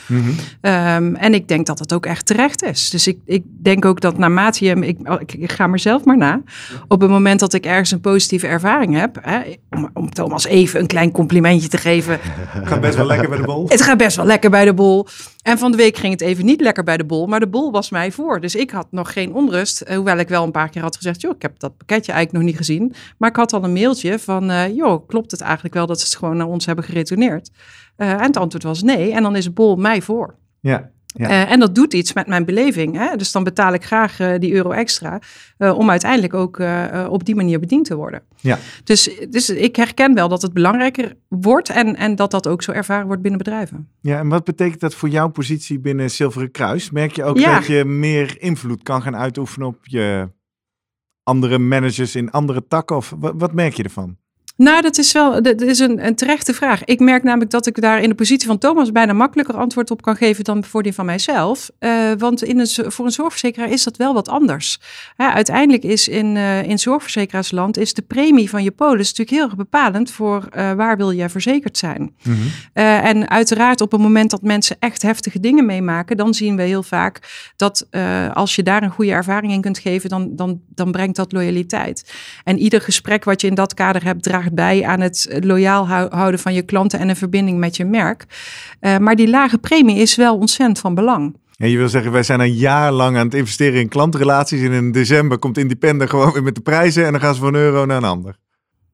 Ehm, en ik denk dat het ook echt terecht is. Dus ik, ik denk ook dat naarmate je, ik, ik, ik ga mezelf maar na, op het moment dat ik ergens een positieve ervaring heb, hè, om, om Thomas even een klein complimentje te geven, Gaat best wel lekker bij de bol. het gaat best wel lekker bij de bol. En van de week ging het even niet lekker bij de bol, maar de bol was mij voor. Dus ik had nog geen onrust. eh, Hoewel ik wel een paar keer had gezegd, joh, ik heb dat pakketje eigenlijk nog niet gezien. Maar ik had al een mailtje van, eh, joh, klopt het eigenlijk wel dat ze het gewoon naar ons hebben geretourneerd? Eh, en het antwoord was nee. En dan is bol mij voor. Ja. Ja. Eh, en dat doet iets met mijn beleving. Hè? Dus dan betaal ik graag die euro extra. om uiteindelijk ook op die manier bediend te worden. Ja. Dus, dus ik herken wel dat het belangrijker wordt. En, en dat dat ook zo ervaren wordt binnen bedrijven. ja, en wat betekent dat voor jouw positie binnen Zilveren Kruis? Merk je ook Ja. dat je meer invloed kan gaan uitoefenen op je andere managers in andere takken? Of wat, wat merk je ervan? Nou, dat is wel dat is een, een terechte vraag. Ik merk namelijk dat ik daar in de positie van Thomas bijna makkelijker antwoord op kan geven dan voor die van mijzelf. Eh, want in een, voor een zorgverzekeraar is dat wel wat anders. Uiteindelijk is in, eh in zorgverzekeraarsland is de premie van je polis natuurlijk heel erg bepalend voor eh, waar wil jij verzekerd zijn. Eh, en uiteraard op het moment dat mensen echt heftige dingen meemaken, dan zien we heel vaak dat als je daar een goede ervaring in kunt geven, dan, dan, dan brengt dat loyaliteit. En ieder gesprek wat je in dat kader hebt, draagt bij aan het loyaal hou- houden van je klanten en een verbinding met je merk. Eh, maar die lage premie is wel ontzettend van belang. En je wil zeggen, wij zijn een jaar lang aan het investeren in klantrelaties. En in december komt Independent gewoon weer met de prijzen. En dan gaan ze van een euro naar een ander.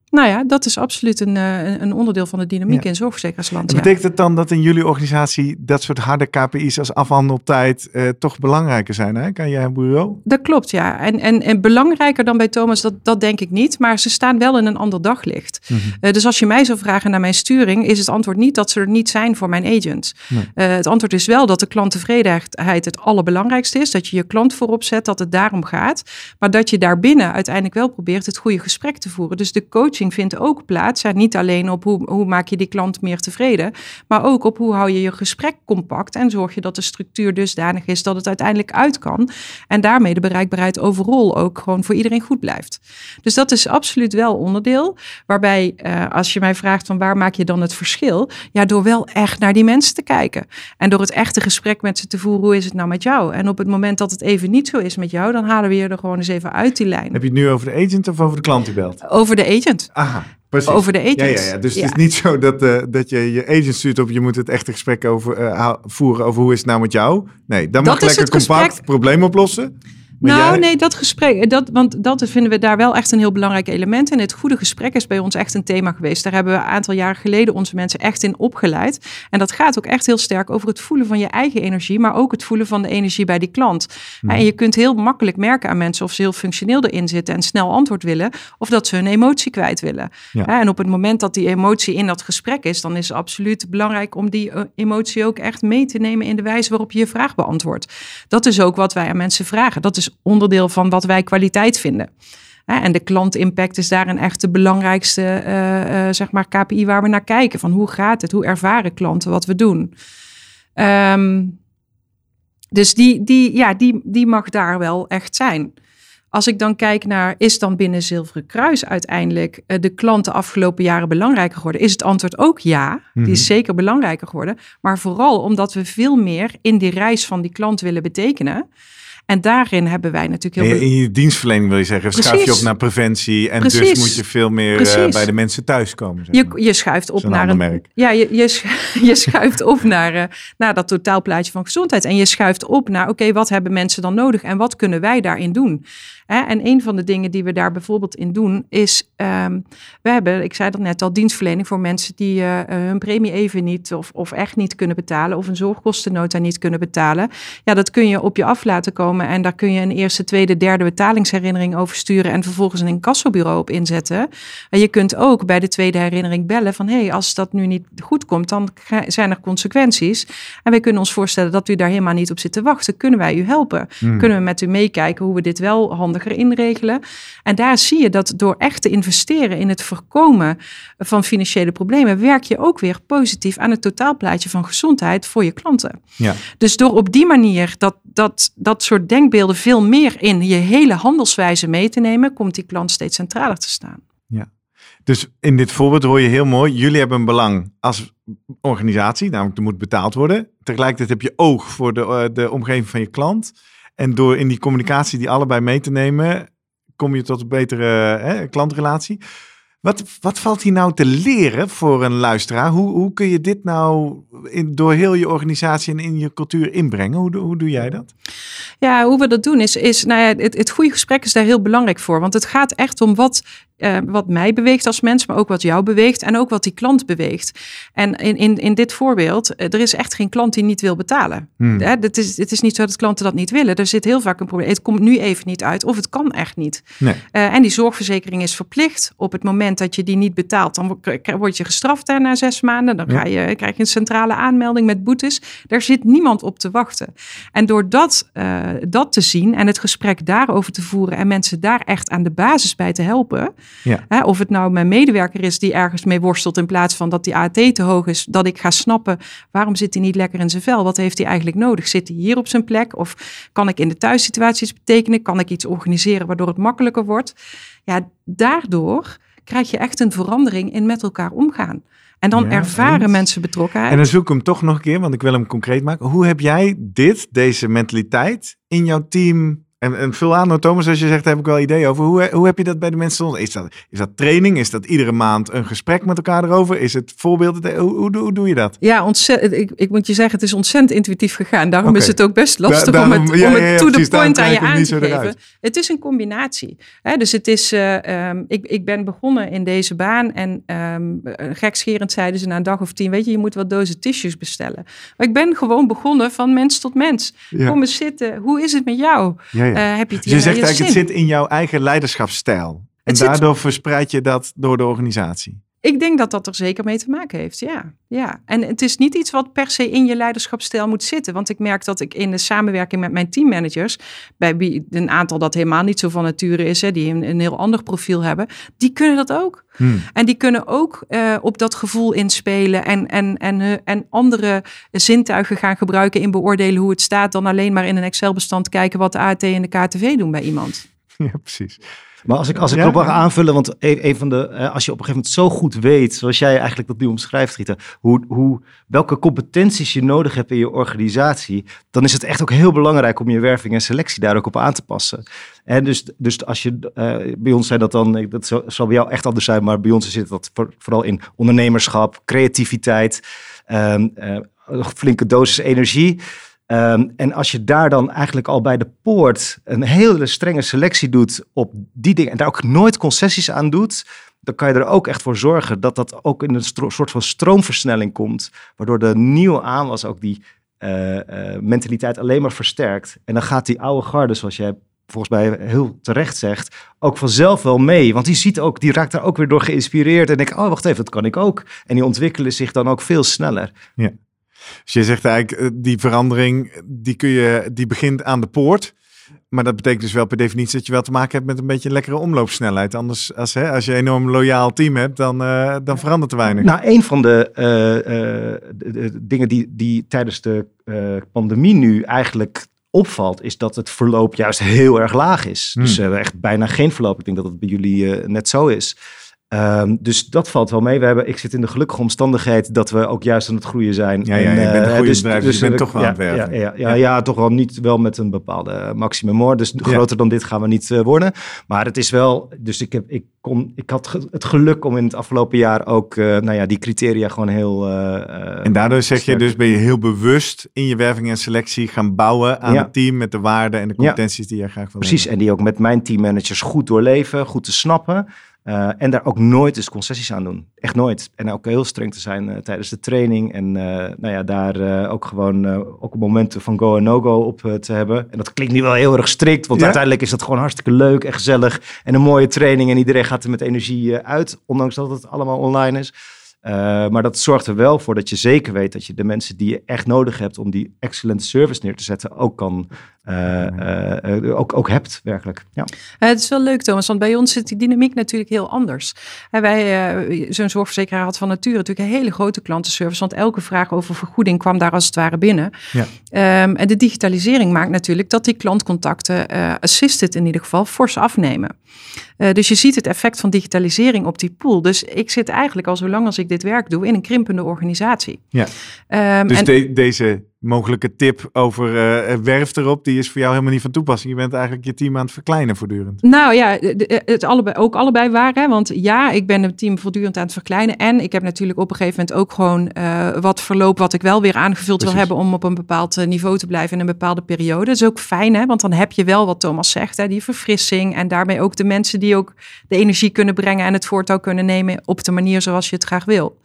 Nou ja, dat is absoluut een, eh, een onderdeel van de dynamiek Ja. in zorgverzekeraarsland. Ja. Betekent het dan dat in jullie organisatie dat soort harde KPI's als afhandeltijd eh, toch belangrijker zijn? Hè? Kan jij bureau? Dat klopt, ja. En, en, en belangrijker dan bij Thomas, dat, dat denk ik niet. Maar ze staan wel in een ander daglicht. Eh, dus als je mij zou vragen naar mijn sturing, is het antwoord niet dat ze er niet zijn voor mijn agents. Nee. Eh, het antwoord is wel dat de klanttevredenheid het allerbelangrijkste is. Dat je je klant voorop zet, dat het daarom gaat. Maar dat je daarbinnen uiteindelijk wel probeert het goede gesprek te voeren. Dus de coaching coaching vindt ook plaats. En niet alleen op hoe, hoe maak je die klant meer tevreden, maar ook op hoe hou je je gesprek compact en zorg je dat de structuur dusdanig is dat het uiteindelijk uit kan. En daarmee de bereikbaarheid overal ook gewoon voor iedereen goed blijft. Dus dat is absoluut wel onderdeel. Waarbij, uh, als je mij vraagt van waar maak je dan het verschil? Ja, door wel echt naar die mensen te kijken. En door het echte gesprek met ze te voeren, hoe is het nou met jou? En op het moment dat het even niet zo is met jou, dan halen we je er gewoon eens even uit die lijn. Heb je het nu over de agent of over de klant die belt? Over de agent. Aha. Precies. Over de agent. Ja, ja, ja. Dus het is niet zo dat, uh, dat je je agent stuurt op je moet het echte gesprek over, uh, voeren over hoe is het nou met jou. Nee, dan mag je lekker compact probleem oplossen nou, nee, dat gesprek, dat, want dat vinden we daar wel echt een heel belangrijk element in. Het goede gesprek is bij ons echt een thema geweest. Daar hebben we een aantal jaren geleden onze mensen echt in opgeleid. En dat gaat ook echt heel sterk over het voelen van je eigen energie, maar ook het voelen van de energie bij die klant. Hmm. En je kunt heel makkelijk merken aan mensen of ze heel functioneel erin zitten en snel antwoord willen, of dat ze hun emotie kwijt willen. En op het moment dat die emotie in dat gesprek is, dan is het absoluut belangrijk om die eh, emotie ook echt mee te nemen in de wijze waarop je je vraag beantwoordt. Dat is ook wat wij aan mensen vragen. Dat is onderdeel van wat wij kwaliteit vinden. En de klantimpact is daarin echt de belangrijkste uh, uh, zeg maar KPI waar we naar kijken. Van hoe gaat het? Hoe ervaren klanten wat we doen? Um, dus die, die, ja, die, die mag daar wel echt zijn. Als ik dan kijk naar, is dan binnen Zilveren Kruis uiteindelijk uh, de klant de afgelopen jaren belangrijker geworden? Is het antwoord ook ja, die is mhm. zeker belangrijker geworden. Maar vooral omdat we veel meer in die reis van die klant willen betekenen. En daarin hebben wij natuurlijk heel... In je dienstverlening wil je zeggen, Precies. schuif je op naar preventie. En dus moet je veel meer uh, bij de mensen thuiskomen. Zeg maar. je, je schuift op naar een... Merk. Ja, je, je, schuift op naar, uh, naar dat totaalplaatje van gezondheid. En je schuift op naar, oké, wat hebben mensen dan nodig? En wat kunnen wij daarin doen? En een van de dingen die we daar bijvoorbeeld in doen is, um, we hebben, ik zei dat net al, dienstverlening voor mensen die uh, hun premie even niet of, of echt niet kunnen betalen of een zorgkostennota niet kunnen betalen. Ja, dat kun je op je af laten komen en daar kun je een eerste, tweede, derde betalingsherinnering over sturen en vervolgens een incassobureau op inzetten. En je kunt ook bij de tweede herinnering bellen van, hé, hey, als dat nu niet goed komt, dan zijn er consequenties. En wij kunnen ons voorstellen dat u daar helemaal niet op zit te wachten. Kunnen wij u helpen? Hmm. Kunnen we met u meekijken hoe we dit wel handig inregelen. En daar zie je dat door echt te investeren in het voorkomen van financiële problemen, werk je ook weer positief aan het totaalplaatje van gezondheid voor je klanten. Ja. Dus door op die manier dat, dat, dat soort denkbeelden veel meer in je hele handelswijze mee te nemen, komt die klant steeds centraler te staan. Ja. Dus in dit voorbeeld hoor je heel mooi, jullie hebben een belang als organisatie, namelijk er moet betaald worden. Tegelijkertijd heb je oog voor de, uh, de omgeving van je klant. En door in die communicatie die allebei mee te nemen, kom je tot een betere hè, klantrelatie. Wat, wat valt hier nou te leren voor een luisteraar? Hoe, hoe kun je dit nou in, door heel je organisatie en in je cultuur inbrengen? Hoe, hoe doe jij dat? Ja, hoe we dat doen is, is nou ja, het, het goede gesprek is daar heel belangrijk voor. Want het gaat echt om wat uh, wat mij beweegt als mens, maar ook wat jou beweegt en ook wat die klant beweegt. En in, in, in dit voorbeeld, eh, er is echt geen klant die niet wil betalen. Hmm. Het, is, het is niet zo dat klanten dat niet willen. Er zit heel vaak een probleem. Het komt nu even niet uit of het kan echt niet. Nee. Uh, en die zorgverzekering is verplicht. Op het moment dat je die niet betaalt, dan word je gestraft hè, na zes maanden. Dan ga je, krijg je een centrale aanmelding met boetes. Daar zit niemand op te wachten. En door dat, dat te zien en het gesprek daarover te voeren en mensen daar echt aan de basis bij te helpen ja. Hè, of het nou mijn medewerker is die ergens mee worstelt in plaats van dat die AT te hoog is, dat ik ga snappen waarom zit hij niet lekker in zijn vel? Wat heeft hij eigenlijk nodig? Zit hij hier op zijn plek? Of kan ik in de thuissituaties betekenen? Kan ik iets organiseren waardoor het makkelijker wordt? Ja, daardoor krijg je echt een verandering in met elkaar omgaan. En dan ervaren mensen betrokkenheid. En dan zoek ik hem toch nog een keer, want ik wil hem concreet maken. Hoe heb jij dit, deze mentaliteit, in jouw team en, en vul aan, Thomas, als je zegt, daar heb ik wel idee over. Hoe, hoe heb je dat bij de mensen? Is dat, is dat training? Is dat iedere maand een gesprek met elkaar erover? Is het voorbeelden? Hoe, hoe, hoe, doe je dat? Ja, ontzettend, ik, ik moet je zeggen, het is ontzettend intuïtief gegaan. Daarom is het ook best lastig om het, om het to the point aan je aan te geven. Het is een combinatie. Hè? Dus het is, uh, um, ik, ik ben begonnen in deze baan en um, gekscherend zeiden ze na een dag of tien, weet je, je moet wat dozen tissues bestellen. Maar ik ben gewoon begonnen van mens tot mens. Kom eens zitten, hoe is het met jou? Ja. Uh, heb je, het je zegt eigenlijk, het zit in jouw eigen leiderschapsstijl. En daardoor verspreid je dat door de organisatie. Ik denk dat dat er zeker mee te maken heeft, ja. ja. En het is niet iets wat per se in je leiderschapsstijl moet zitten. Want ik merk dat ik in de samenwerking met mijn teammanagers, bij wie een aantal dat helemaal niet zo van nature is, hè, die een, een heel ander profiel hebben, die kunnen dat ook. Hmm. En die kunnen ook uh, op dat gevoel inspelen en, en, en, uh, en andere zintuigen gaan gebruiken in beoordelen hoe het staat, dan alleen maar in een Excel-bestand kijken wat de AT en de KTV doen bij iemand. Ja, precies. Maar als ik, als ik ja. mag aanvullen, want een, een van de, uh, als je op een gegeven moment zo goed weet, zoals jij eigenlijk dat nu omschrijft, Rita, hoe, hoe, welke competenties je nodig hebt in je organisatie, dan is het echt ook heel belangrijk om je werving en selectie daar ook op aan te passen. En dus, dus als je, uh, bij ons zijn dat dan, dat zal bij jou echt anders zijn, maar bij ons zit dat voor, vooral in ondernemerschap, creativiteit, um, uh, flinke dosis energie. Um, en als je daar dan eigenlijk al bij de poort een hele strenge selectie doet op die dingen en daar ook nooit concessies aan doet, dan kan je er ook echt voor zorgen dat dat ook in een soort van stroomversnelling komt, waardoor de nieuwe aanwas ook die uh, uh, mentaliteit alleen maar versterkt. En dan gaat die oude garde, zoals jij volgens mij heel terecht zegt, ook vanzelf wel mee. Want die ziet ook, die raakt daar ook weer door geïnspireerd en denkt, oh wacht even, dat kan ik ook. En die ontwikkelen zich dan ook veel sneller. Ja. Dus je zegt eigenlijk, eh, die verandering, die, kun je, die begint aan de poort. Maar dat betekent dus wel per definitie dat je wel te maken hebt met een beetje een lekkere omloopsnelheid. Anders, als, hè, als je een enorm loyaal team hebt, dan, uh, dan verandert er weinig. Nou, een van de, uh, de, de dingen die, die tijdens de pandemie nu eigenlijk opvalt, is dat het verloop juist heel erg laag is. Hmm. Dus we hebben echt bijna geen verloop. Ik denk dat het bij jullie net zo is. Um, dus dat valt wel mee. We hebben, ik zit in de gelukkige omstandigheid dat we ook juist aan het groeien zijn. Ja, ja je bent een uh, dus, bedrijf, dus, dus je bent toch wel ja, aan het werken. Ja, ja, ja, ja, toch wel niet wel met een bepaalde maximum hoor. Dus groter dan dit gaan we niet uh, worden. Maar het is wel, dus ik, heb, ik, kon, ik had het geluk om in het afgelopen jaar ook uh, nou ja, die criteria gewoon heel... en daardoor zeg je dus, ben je heel bewust in je werving en selectie gaan bouwen aan het team met de waarden en de competenties die je graag wil Precies, hebben. en die ook met mijn teammanagers goed doorleven, goed te snappen. Uh, en daar ook nooit eens concessies aan doen. Echt nooit. En ook heel streng te zijn uh, tijdens de training. En uh, nou ja, daar ook gewoon ook momenten van go en no-go op te hebben. En dat klinkt nu wel heel erg strikt. Want ja? uiteindelijk is dat gewoon hartstikke leuk en gezellig. En een mooie training. En iedereen gaat er met energie uit. Ondanks dat het allemaal online is. Maar dat zorgt er wel voor dat je zeker weet dat je de mensen die je echt nodig hebt om die excellente service neer te zetten, ook kan ook, ook hebt, werkelijk. Ja. het is wel leuk, Thomas, want bij ons zit die dynamiek natuurlijk heel anders. En wij, zo'n zorgverzekeraar had van nature natuurlijk een hele grote klantenservice, want elke vraag over vergoeding kwam daar als het ware binnen. Ja. Um, en de digitalisering maakt natuurlijk dat die klantcontacten, assisted in ieder geval, fors afnemen. dus je ziet het effect van digitalisering op die pool. Dus ik zit eigenlijk al zo lang als ik dit werk doe in een krimpende organisatie. Ja. Um, dus en, de, deze mogelijke tip over uh, werf erop, die is voor jou helemaal niet van toepassing. Je bent eigenlijk je team aan het verkleinen voortdurend. Nou ja, het allebei, ook allebei waar. Hè? Want ja, ik ben het team voortdurend aan het verkleinen. En ik heb natuurlijk op een gegeven moment ook gewoon uh, wat verloop wat ik wel weer aangevuld Precies. wil hebben om op een bepaald niveau te blijven in een bepaalde periode. Dat is ook fijn, hè? want dan heb je wel wat Thomas zegt, hè? die verfrissing en daarmee ook de mensen die ook de energie kunnen brengen en het voortouw kunnen nemen op de manier zoals je het graag wil.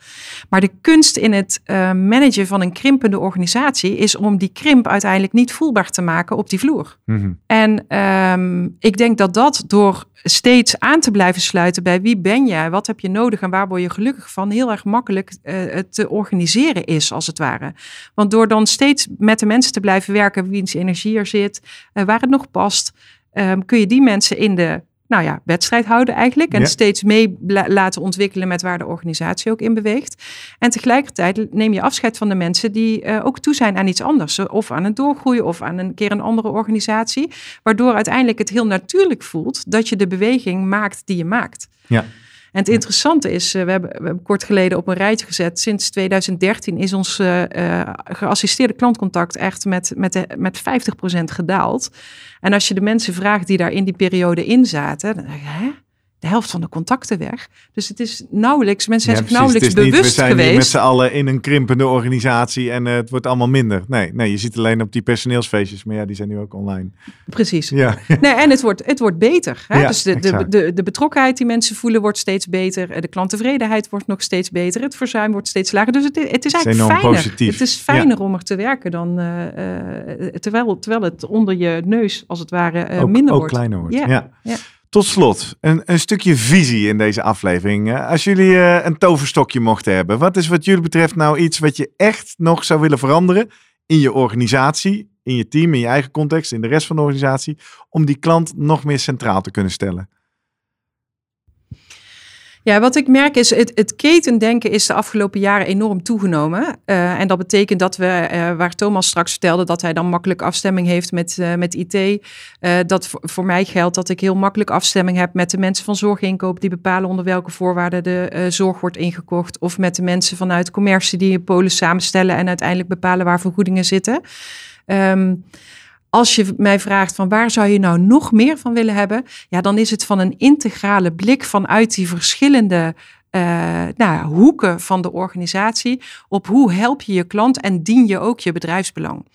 Maar de kunst in het uh, managen van een krimpende organisatie is om die krimp uiteindelijk niet voelbaar te maken op die vloer. Mm -hmm. En um, ik denk dat dat door steeds aan te blijven sluiten bij wie ben jij, wat heb je nodig en waar word je gelukkig van, heel erg makkelijk uh, te organiseren is, als het ware. Want door dan steeds met de mensen te blijven werken, wiens energie er zit, uh, waar het nog past, um, kun je die mensen in de nou ja, wedstrijd houden eigenlijk. En ja. steeds mee laten ontwikkelen met waar de organisatie ook in beweegt. En tegelijkertijd neem je afscheid van de mensen die uh, ook toe zijn aan iets anders. Of aan het doorgroeien of aan een keer een andere organisatie. Waardoor uiteindelijk het heel natuurlijk voelt dat je de beweging maakt die je maakt. Ja. En het interessante is, uh, we, hebben, we kort geleden op een rijtje gezet. Sinds 2013 is ons uh, uh, geassisteerde klantcontact echt met, met, de, met 50% gedaald. En als je de mensen vraagt die daar in die periode in zaten, dan je, hè? De helft van de contacten weg. Dus het is nauwelijks, mensen zijn ja, zich nauwelijks bewust niet, we zijn geweest. met z'n allen in een krimpende organisatie en uh, het wordt allemaal minder. Nee, nee, je ziet alleen op die personeelsfeestjes, maar ja, die zijn nu ook online. Precies. Ja. Nee, en het wordt, het wordt beter. Hè? Ja, dus de, de, de, de, betrokkenheid die mensen voelen wordt steeds beter. De klanttevredenheid wordt nog steeds beter. Het verzuim wordt steeds lager. Dus het, het is eigenlijk het is fijner. Positief. Het is fijner om er te werken dan uh, uh, terwijl, terwijl het onder je neus, als het ware, ook, minder ook wordt. kleiner wordt. ja. Tot slot, een, een stukje visie in deze aflevering. Eh, Als jullie eh, een toverstokje mochten hebben, wat is wat jullie betreft nou iets wat je echt nog zou willen veranderen in je organisatie, in je team, in je eigen context, in de rest van de organisatie, om die klant nog meer centraal te kunnen stellen? Ja, wat ik merk is, het, het ketendenken is de afgelopen jaren enorm toegenomen. Uh, en dat betekent dat we, uh, waar Thomas straks vertelde, dat hij dan makkelijk afstemming heeft met, uh, met IT. dat voor, voor, mij geldt dat ik heel makkelijk afstemming heb met de mensen van zorginkoop die bepalen onder welke voorwaarden de zorg wordt ingekocht. Of met de mensen vanuit commercie die een polis samenstellen en uiteindelijk bepalen waar vergoedingen zitten. Um, als je mij vraagt van waar zou je nou nog meer van willen hebben, ja, dan is het van een integrale blik vanuit die verschillende uh, nou, hoeken van de organisatie op hoe help je je klant en dien je ook je bedrijfsbelang.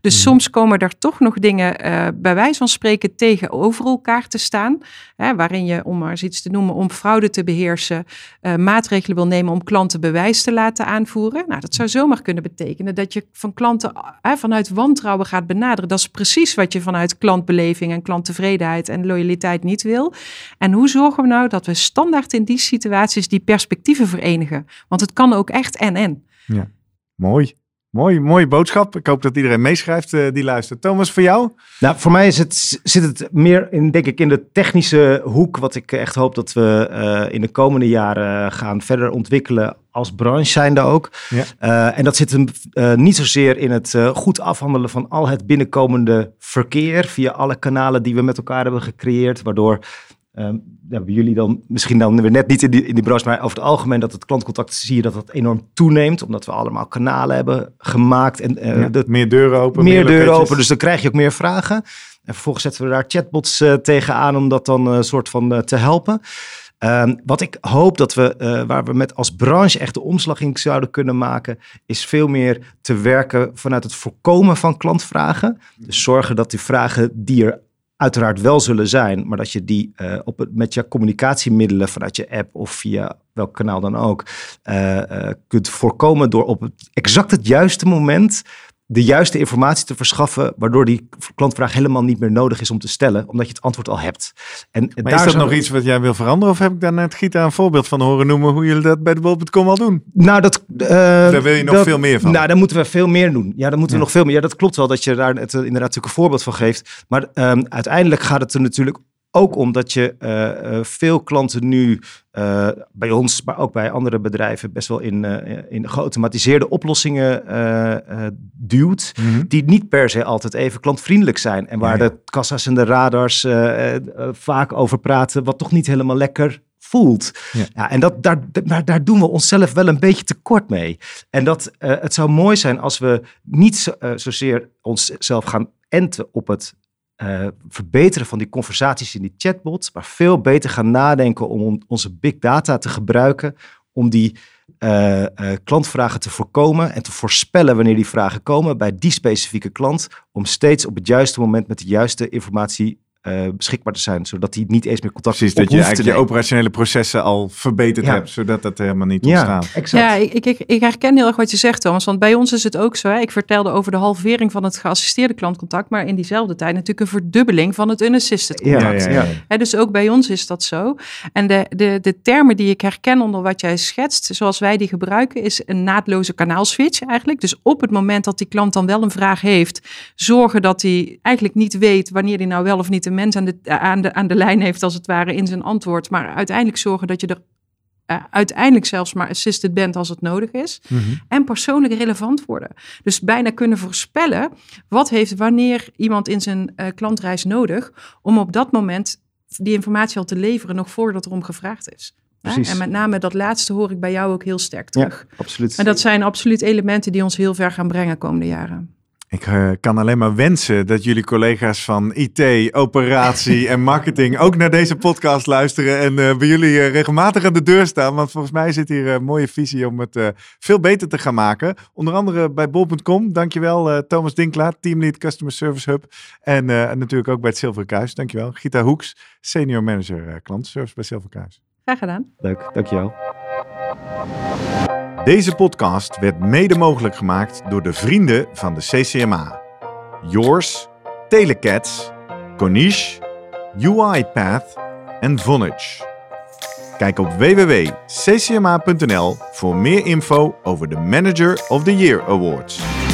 Dus mm. soms komen er toch nog dingen uh, bij wijze van spreken tegenover elkaar te staan, hè, waarin je, om maar eens iets te noemen, om fraude te beheersen, uh, maatregelen wil nemen om klanten bewijs te laten aanvoeren. Nou, dat zou zomaar kunnen betekenen dat je van klanten vanuit wantrouwen gaat benaderen. Dat is precies wat je vanuit klantbeleving en klanttevredenheid en loyaliteit niet wil. En hoe zorgen we nou dat we standaard in die situaties die perspectieven verenigen. Want het kan ook echt en-en. Ja, mooi. Mooi, mooie boodschap. Ik hoop dat iedereen meeschrijft uh, die luistert. Thomas, voor jou? Nou, voor mij is het, zit het meer in, denk ik, in de technische hoek. Wat ik echt hoop dat we uh, in de komende jaren gaan verder ontwikkelen als branche zijnde ook. Ja. Uh, en dat zit hem niet zozeer in het goed afhandelen van al het binnenkomende verkeer via alle kanalen die we met elkaar hebben gecreëerd. Waardoor Ja, bij jullie dan misschien dan weer net niet in die, in die branche, maar over het algemeen dat het klantcontact zie je dat dat enorm toeneemt, omdat we allemaal kanalen hebben gemaakt. En, uh, ja, dat, meer deuren open. Meer, meer deuren open, dus dan krijg je ook meer vragen. En vervolgens zetten we daar chatbots uh, tegenaan om dat dan een uh, soort van te helpen. Um, wat ik hoop dat we, uh, waar we met als branche echt de omslag in zouden kunnen maken, is veel meer te werken vanuit het voorkomen van klantvragen. Dus zorgen dat die vragen die er uiteraard wel zullen zijn, maar dat je die uh, op het, met je communicatiemiddelen vanuit je app of via welk kanaal dan ook uh, uh, kunt voorkomen door op het exact het juiste moment de juiste informatie te verschaffen, waardoor die klantvraag helemaal niet meer nodig is om te stellen, omdat je het antwoord al hebt. En maar daar is dat nog iets wat jij wil veranderen, of heb ik daar net Gita een voorbeeld van horen noemen hoe jullie dat bij de bol.com al doen? Nou, dat... Uh, daar wil je nog dat, veel meer van. Nou, daar moeten we veel meer doen. Ja, daar moeten we ja. nog veel meer. Ja, dat klopt wel dat je daar het, inderdaad natuurlijk een voorbeeld van geeft, maar um, uiteindelijk gaat het er natuurlijk ook omdat je uh, uh, veel klanten nu uh, bij ons, maar ook bij andere bedrijven, best wel in, in geautomatiseerde oplossingen duwt. Mm -hmm. Die niet per se altijd even klantvriendelijk zijn. En waar de kassa's en de radars vaak over praten, wat toch niet helemaal lekker voelt. Ja. ja. en dat, daar, daar, daar doen we onszelf wel een beetje tekort mee. En dat het zou mooi zijn als we niet zo, zozeer onszelf gaan enten op het uh, verbeteren van die conversaties in die chatbots, maar veel beter gaan nadenken om onze big data te gebruiken om die uh, uh, klantvragen te voorkomen en te voorspellen wanneer die vragen komen bij die specifieke klant, om steeds op het juiste moment met de juiste informatie uh, beschikbaar te zijn, zodat hij niet eens meer contact Precies, dat je eigenlijk je operationele processen al verbeterd ja. hebt, zodat dat helemaal niet ja, ontstaat. Exact. Ja, ik, ik, ik herken heel erg wat je zegt, Thomas, want bij ons is het ook zo. Hè? Ik vertelde over de halvering van het geassisteerde klantcontact, maar in diezelfde tijd natuurlijk een verdubbeling van het unassisted contact. Ja, ja, ja. Hè, dus ook bij ons is dat zo. En de, de, de termen die ik herken onder wat jij schetst, zoals wij die gebruiken, is een naadloze kanaalswitch eigenlijk. Dus op het moment dat die klant dan wel een vraag heeft, zorgen dat hij eigenlijk niet weet wanneer hij nou wel of niet een mens aan de, aan, de, aan de lijn heeft, als het ware, in zijn antwoord. Maar uiteindelijk zorgen dat je er uh, uiteindelijk zelfs maar assisted bent als het nodig is. Mhm. En persoonlijk relevant worden. Dus bijna kunnen voorspellen wat heeft wanneer iemand in zijn uh, klantreis nodig. Om op dat moment die informatie al te leveren, nog voordat er om gevraagd is. Precies. En met name dat laatste hoor ik bij jou ook heel sterk terug. Ja, absoluut. En dat zijn absoluut elementen die ons heel ver gaan brengen komende jaren. Ik uh, kan alleen maar wensen dat jullie collega's van IT, operatie en marketing ook naar deze podcast luisteren en uh, bij jullie uh, regelmatig aan de deur staan. Want volgens mij zit hier een mooie visie om het veel beter te gaan maken. Onder andere bij bol.com. Dankjewel Thomas Dinklaar, teamlead Customer Service Hub. En natuurlijk ook bij het Zilveren Kruis. Dankjewel. Gita Hoeks, senior manager klantenservice bij Zilveren Kruis. Graag gedaan. Leuk, dankjewel. Deze podcast werd mede mogelijk gemaakt door de vrienden van de CCMA. Yours, Telecats, Konish, UiPath, en Vonage. Kijk op www.ccma.nl voor meer info over de Manager of the Year Awards.